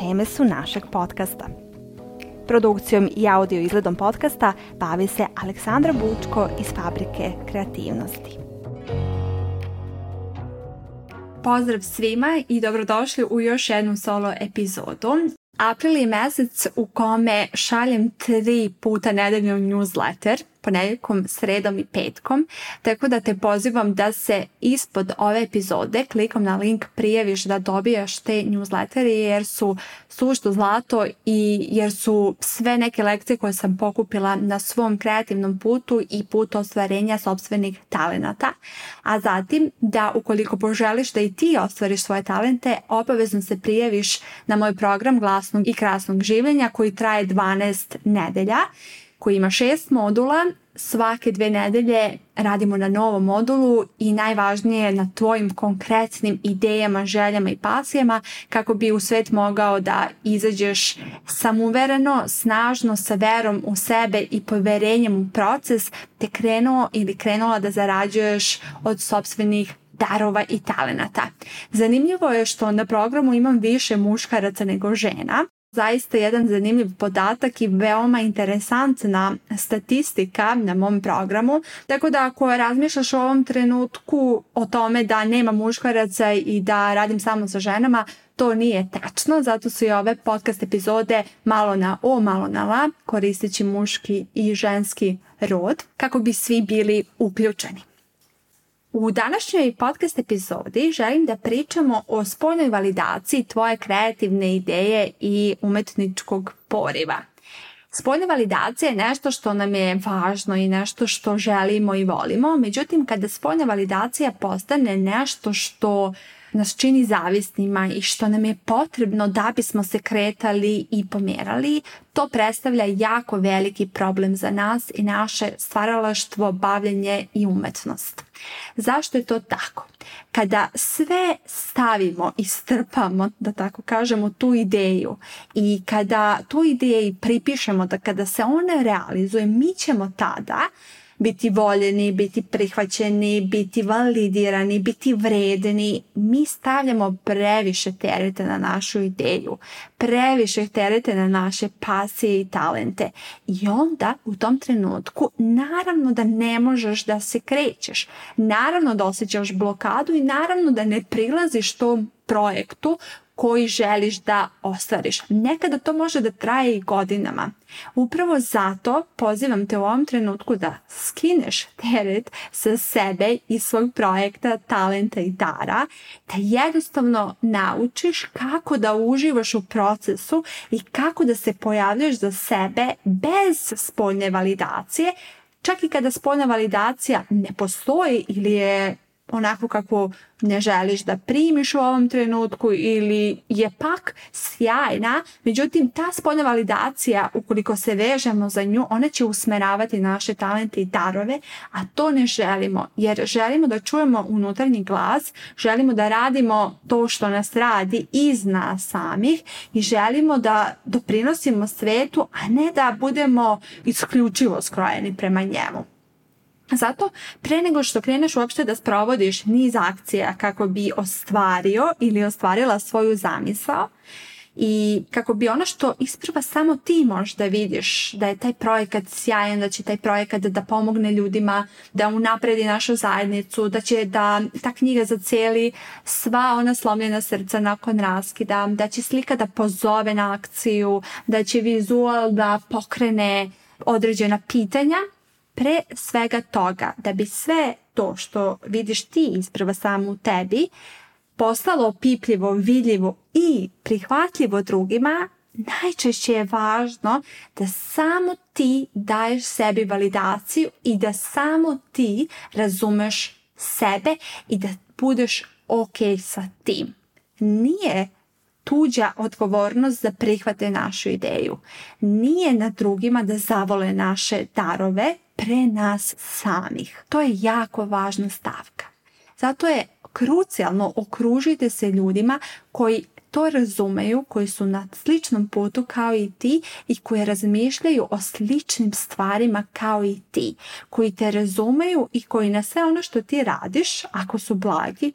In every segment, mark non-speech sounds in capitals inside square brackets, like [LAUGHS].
teme su našeg podcasta. Produkcijom i audio izgledom podcasta bavi se Aleksandra Bučko iz Fabrike kreativnosti. Pozdrav svima i dobrodošli u još jednu solo epizodu. April je mesec u kome šaljem tri puta nedeljnju newsletter ponedjeljkom, sredom i petkom. Tako da te pozivam da se ispod ove epizode klikom na link prijaviš da dobijaš te newslettere jer su sušto zlato i jer su sve neke lekcije koje sam pokupila na svom kreativnom putu i putu ostvarenja sobstvenih talenata. A zatim da ukoliko poželiš da i ti ostvariš svoje talente, obavezno se prijaviš na moj program glasnog i krasnog življenja koji traje 12 nedelja koji ima šest modula. Svake dve nedelje radimo na novom modulu i najvažnije na tvojim konkretnim idejama, željama i pasijama kako bi u svet mogao da izađeš samuvereno, snažno, sa verom u sebe i poverenjem u proces te krenuo ili krenula da zarađuješ od sobstvenih darova i talenata. Zanimljivo je što na programu imam više muškaraca nego žena, zaista jedan zanimljiv podatak i veoma interesantna statistika na mom programu. Tako da ako razmišljaš u ovom trenutku o tome da nema muškaraca i da radim samo sa ženama, to nije tačno, zato su i ove podcast epizode malo na o, malo na la, koristeći muški i ženski rod, kako bi svi bili uključeni. U današnjoj podcast epizodi želim da pričamo o spoljnoj validaciji tvoje kreativne ideje i umetničkog poriva. Spoljna validacija je nešto što nam je važno i nešto što želimo i volimo, međutim kada spoljna validacija postane nešto što nas čini zavisnima i što nam je potrebno da bismo se kretali i pomerali, to predstavlja jako veliki problem za nas i naše stvaralaštvo, bavljenje i umetnost. Zašto je to tako? Kada sve stavimo i strpamo, da tako kažemo, tu ideju i kada tu ideji pripišemo da kada se ona realizuje, mi ćemo tada biti voljeni, biti prihvaćeni, biti validirani, biti vredni. Mi stavljamo previše terete na našu ideju, previše terete na naše pasije i talente. I onda u tom trenutku naravno da ne možeš da se krećeš, naravno da osjećaš blokadu i naravno da ne prilaziš tom projektu koji želiš da ostvariš. Nekada to može da traje i godinama. Upravo zato pozivam te u ovom trenutku da skineš teret sa sebe i svog projekta, talenta i dara, da jednostavno naučiš kako da uživaš u procesu i kako da se pojavljaš za sebe bez spoljne validacije, čak i kada spoljna validacija ne postoji ili je onako kako ne želiš da primiš u ovom trenutku ili je pak sjajna, međutim ta spoljna validacija ukoliko se vežemo za nju, ona će usmeravati naše talente i darove, a to ne želimo jer želimo da čujemo unutarnji glas, želimo da radimo to što nas radi iz nas samih i želimo da doprinosimo svetu, a ne da budemo isključivo skrojeni prema njemu. Zato, pre nego što kreneš uopšte da sprovodiš niz akcija kako bi ostvario ili ostvarila svoju zamisao i kako bi ono što isprva samo ti možeš da vidiš da je taj projekat sjajan, da će taj projekat da pomogne ljudima, da unapredi našu zajednicu, da će da ta knjiga zaceli sva ona slomljena srca nakon raskida, da će slika da pozove na akciju, da će vizual da pokrene određena pitanja pre svega toga da bi sve to što vidiš ti isprva samo u tebi postalo pipljivo, vidljivo i prihvatljivo drugima, najčešće je važno da samo ti daješ sebi validaciju i da samo ti razumeš sebe i da budeš ok sa tim. Nije tuđa odgovornost da prihvate našu ideju. Nije na drugima da zavole naše darove pre nas samih. To je jako važna stavka. Zato je krucijalno okružite se ljudima koji to razumeju, koji su na sličnom putu kao i ti i koji razmišljaju o sličnim stvarima kao i ti, koji te razumeju i koji na sve ono što ti radiš, ako su blagi,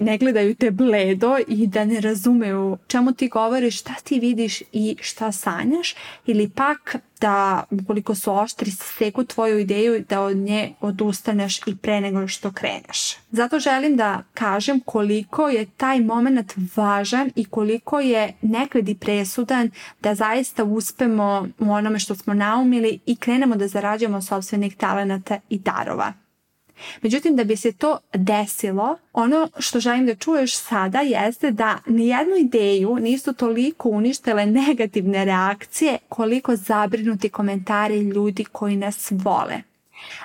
ne gledaju te bledo i da ne razumeju čemu ti govoriš, šta ti vidiš i šta sanjaš ili pak da ukoliko su oštri seku tvoju ideju da od nje odustaneš i pre nego što kreneš. Zato želim da kažem koliko je taj moment važan i koliko je nekad presudan da zaista uspemo u onome što smo naumili i krenemo da zarađujemo sobstvenih talenata i darova. Međutim, da bi se to desilo, ono što želim da čuješ sada jeste da nijednu ideju nisu toliko uništile negativne reakcije koliko zabrinuti komentari ljudi koji nas vole.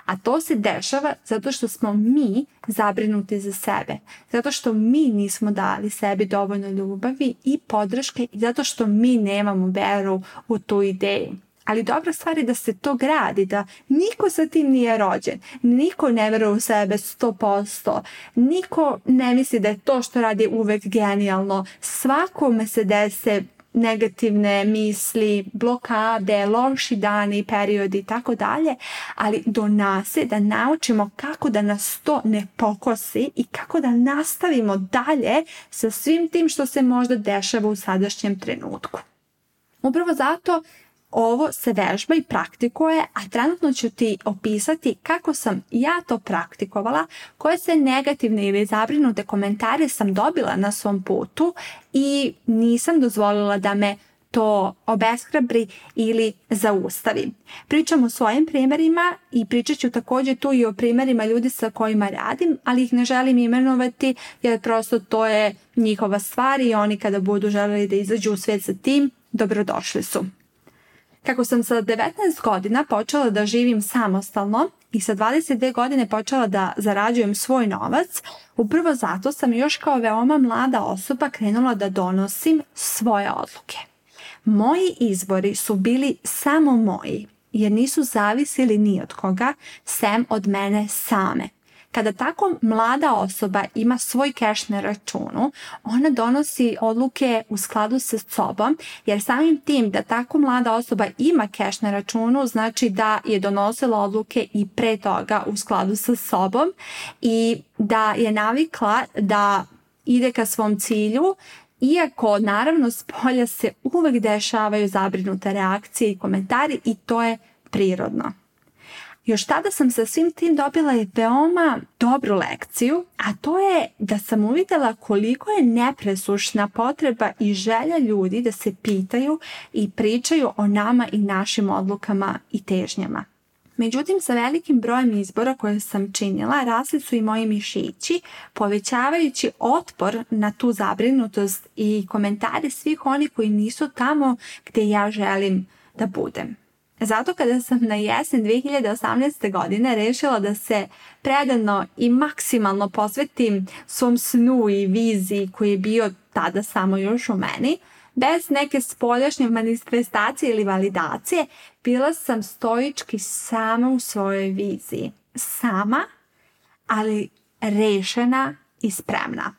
A to se dešava zato što smo mi zabrinuti za sebe, zato što mi nismo dali sebi dovoljno ljubavi i podrške i zato što mi nemamo veru u tu ideju. Ali dobra stvar je da se to gradi, da niko sa tim nije rođen, niko ne vjeruje u sebe 100%, niko ne misli da je to što radi uvek genijalno, svakome se dese negativne misli, blokade, loši dani, periodi i tako dalje, ali do nas je da naučimo kako da nas to ne pokosi i kako da nastavimo dalje sa svim tim što se možda dešava u sadašnjem trenutku. Upravo zato ovo se vežba i praktikuje, a trenutno ću ti opisati kako sam ja to praktikovala, koje se negativne ili zabrinute komentare sam dobila na svom putu i nisam dozvolila da me to obeshrabri ili zaustavi. Pričam o svojim primjerima i pričat ću također tu i o primjerima ljudi sa kojima radim, ali ih ne želim imenovati jer prosto to je njihova stvar i oni kada budu željeli da izađu u svijet sa tim, dobrodošli su. Kako sam sa 19 godina počela da živim samostalno i sa 22 godine počela da zarađujem svoj novac, upravo zato sam još kao veoma mlada osoba krenula da donosim svoje odluke. Moji izbori su bili samo moji, jer nisu zavisili ni od koga, sem od mene same. Kada tako mlada osoba ima svoj cash na računu, ona donosi odluke u skladu sa sobom, jer samim tim da tako mlada osoba ima cash na računu, znači da je donosila odluke i pre toga u skladu sa sobom i da je navikla da ide ka svom cilju iako naravno s polja se uvek dešavaju zabrinute reakcije i komentari i to je prirodno. Još tada sam sa svim tim dobila i veoma dobru lekciju, a to je da sam uvidjela koliko je nepresušna potreba i želja ljudi da se pitaju i pričaju o nama i našim odlukama i težnjama. Međutim, sa velikim brojem izbora koje sam činila, rasli su i moji mišići, povećavajući otpor na tu zabrinutost i komentare svih oni koji nisu tamo gdje ja želim da budem. Zato kada sam na jesen 2018. godine rešila da se predano i maksimalno posvetim svom snu i viziji koji je bio tada samo još u meni, bez neke spoljašnje manifestacije ili validacije, bila sam stoički sama u svojoj viziji. Sama, ali rešena i spremna.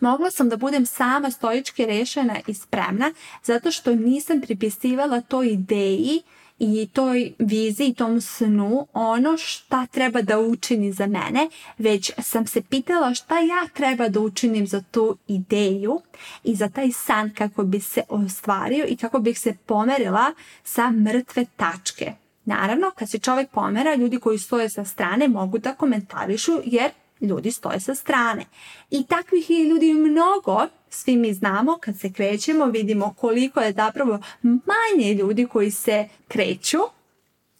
Mogla sam da budem sama stoički rešena i spremna zato što nisam pripisivala to ideji i toj viziji, tom snu, ono šta treba da učini za mene, već sam se pitala šta ja treba da učinim za tu ideju i za taj san kako bi se ostvario i kako bih se pomerila sa mrtve tačke. Naravno, kad se čovjek pomera, ljudi koji stoje sa strane mogu da komentarišu jer ljudi stoje sa strane. I takvih je ljudi mnogo svi mi znamo kad se krećemo vidimo koliko je zapravo manje ljudi koji se kreću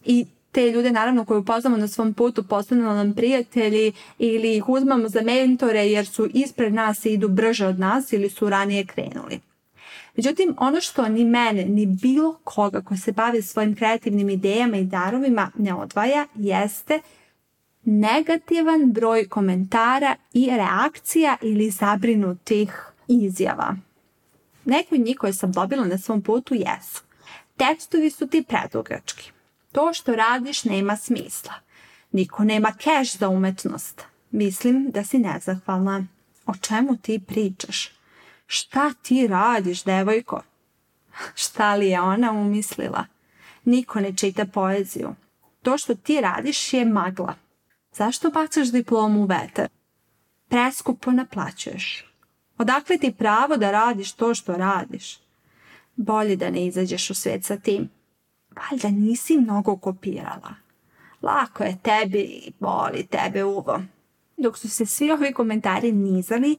i te ljude naravno koje upoznamo na svom putu postanu nam prijatelji ili ih uzmamo za mentore jer su ispred nas i idu brže od nas ili su ranije krenuli. Međutim, ono što ni mene, ni bilo koga koji se bavi svojim kreativnim idejama i darovima ne odvaja jeste negativan broj komentara i reakcija ili zabrinutih izjava. Neko od njih koje sam dobila na svom putu jesu. Tekstovi su ti predugački. To što radiš nema smisla. Niko nema keš za umetnost. Mislim da si nezahvalna. O čemu ti pričaš? Šta ti radiš, devojko? [LAUGHS] Šta li je ona umislila? Niko ne čita poeziju. To što ti radiš je magla. Zašto bacaš diplomu u veter? Preskupo naplaćuješ. Odakle ti pravo da radiš to što radiš? Bolje da ne izađeš u svijet sa tim. Valjda nisi mnogo kopirala. Lako je tebi, boli tebe uvo. Dok su se svi ovi komentari nizali,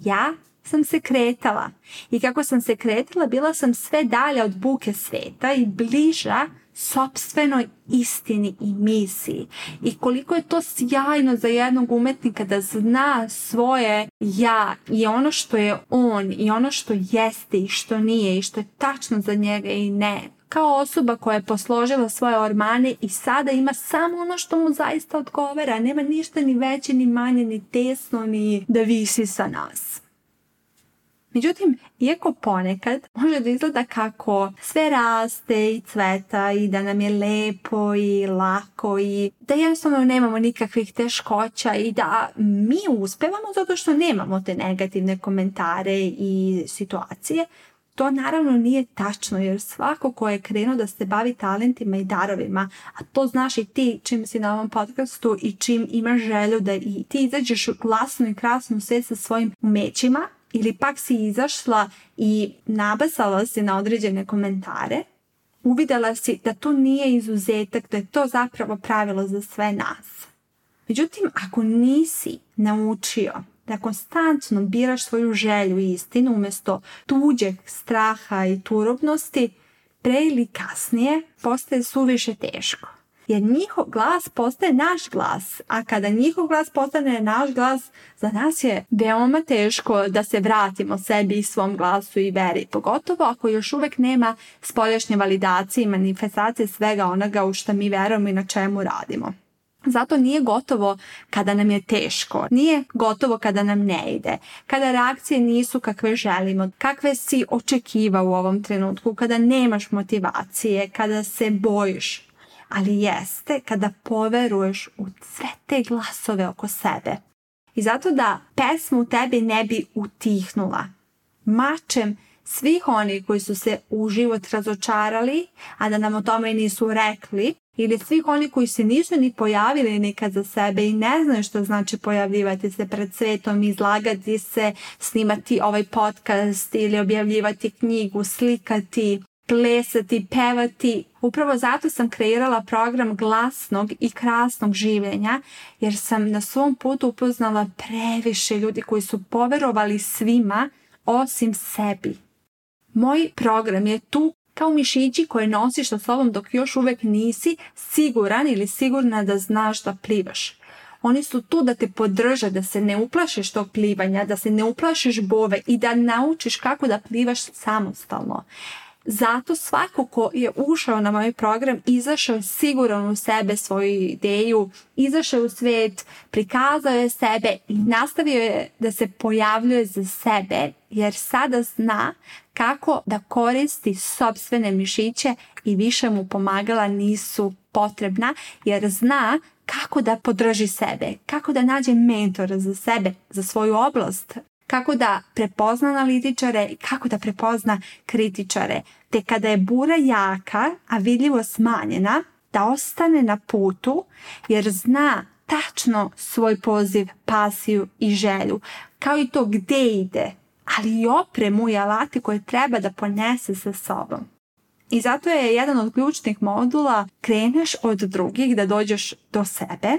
ja sam se kretala. I kako sam se kretala, bila sam sve dalje od buke sveta i bliža sopstvenoj istini i misiji. I koliko je to sjajno za jednog umetnika da zna svoje ja i ono što je on i ono što jeste i što nije i što je tačno za njega i ne. Kao osoba koja je posložila svoje ormane i sada ima samo ono što mu zaista odgovara. Nema ništa ni veće, ni manje, ni tesno, ni da visi sa nas. Međutim, iako ponekad može da izgleda kako sve raste i cveta i da nam je lepo i lako i da jednostavno nemamo nikakvih teškoća i da mi uspevamo zato što nemamo te negativne komentare i situacije, to naravno nije tačno jer svako ko je krenuo da se bavi talentima i darovima, a to znaš i ti čim si na ovom podcastu i čim imaš želju da i ti izađeš glasno i krasno sve sa svojim umećima, ili pak si izašla i nabasala se na određene komentare, uvidjela si da to nije izuzetak, da je to zapravo pravilo za sve nas. Međutim, ako nisi naučio da konstantno biraš svoju želju i istinu umjesto tuđeg straha i turobnosti, pre ili kasnije postaje suviše teško jer njihov glas postaje naš glas, a kada njihov glas postane naš glas, za nas je veoma teško da se vratimo sebi i svom glasu i veri, pogotovo ako još uvek nema spolješnje validacije i manifestacije svega onoga u što mi verujemo i na čemu radimo. Zato nije gotovo kada nam je teško, nije gotovo kada nam ne ide, kada reakcije nisu kakve želimo, kakve si očekiva u ovom trenutku, kada nemaš motivacije, kada se bojiš ali jeste kada poveruješ u sve te glasove oko sebe. I zato da pesma u tebi ne bi utihnula. Mačem svih oni koji su se u život razočarali, a da nam o tome nisu rekli, ili svih oni koji se nisu ni pojavili nikad za sebe i ne znaju što znači pojavljivati se pred svetom, izlagati se, snimati ovaj podcast ili objavljivati knjigu, slikati, plesati, pevati Upravo zato sam kreirala program glasnog i krasnog življenja jer sam na svom putu upoznala previše ljudi koji su poverovali svima osim sebi. Moj program je tu kao mišići koje nosiš sa sobom dok još uvek nisi siguran ili sigurna da znaš da plivaš. Oni su tu da te podrže, da se ne uplašiš tog plivanja, da se ne uplašiš bove i da naučiš kako da plivaš samostalno. Zato svako ko je ušao na moj program, izašao je siguran u sebe, svoju ideju, izašao u svijet, prikazao je sebe i nastavio je da se pojavljuje za sebe, jer sada zna kako da koristi sobstvene mišiće i više mu pomagala nisu potrebna, jer zna kako da podrži sebe, kako da nađe mentora za sebe, za svoju oblast, kako da prepozna analitičare i kako da prepozna kritičare, te kada je bura jaka, a vidljivo smanjena, da ostane na putu jer zna tačno svoj poziv, pasiju i želju, kao i to gde ide, ali i opremu i alati koje treba da ponese sa sobom. I zato je jedan od ključnih modula kreneš od drugih da dođeš do sebe,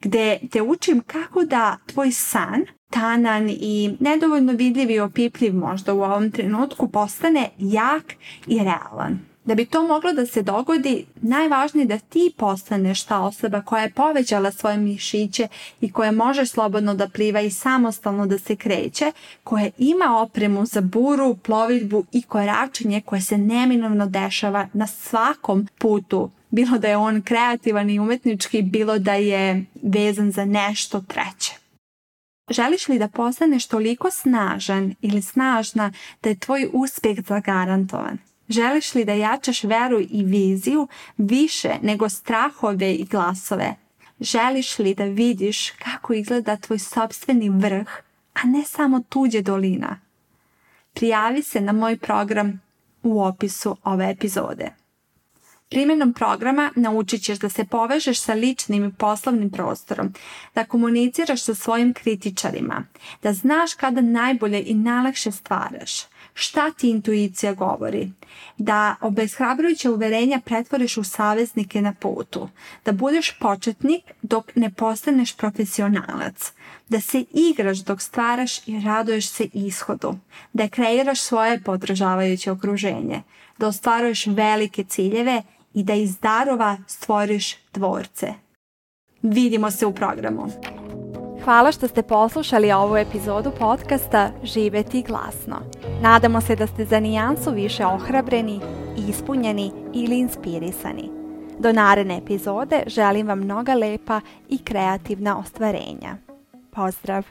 gdje te učim kako da tvoj san, tanan i nedovoljno vidljiv i opipljiv možda u ovom trenutku postane jak i realan. Da bi to moglo da se dogodi, najvažnije je da ti postaneš ta osoba koja je povećala svoje mišiće i koja može slobodno da pliva i samostalno da se kreće, koja ima opremu za buru, plovidbu i koračenje koje se neminovno dešava na svakom putu bilo da je on kreativan i umetnički, bilo da je vezan za nešto treće. Želiš li da postaneš toliko snažan ili snažna da je tvoj uspjeh zagarantovan? Želiš li da jačaš veru i viziju više nego strahove i glasove? Želiš li da vidiš kako izgleda tvoj sobstveni vrh, a ne samo tuđe dolina? Prijavi se na moj program u opisu ove epizode. Primjenom programa naučit ćeš da se povežeš sa ličnim i poslovnim prostorom, da komuniciraš sa svojim kritičarima, da znaš kada najbolje i najlakše stvaraš, šta ti intuicija govori, da obezhrabrujuće uverenja pretvoriš u saveznike na putu, da budeš početnik dok ne postaneš profesionalac, da se igraš dok stvaraš i raduješ se ishodu, da kreiraš svoje podržavajuće okruženje, da ostvaruješ velike ciljeve i da iz darova stvoriš tvorce. Vidimo se u programu. Hvala što ste poslušali ovu epizodu podcasta Živeti glasno. Nadamo se da ste za nijansu više ohrabreni, ispunjeni ili inspirisani. Do naredne epizode želim vam mnoga lepa i kreativna ostvarenja. Pozdrav!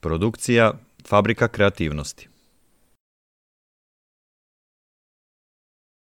Produkcija Fabrika kreativnosti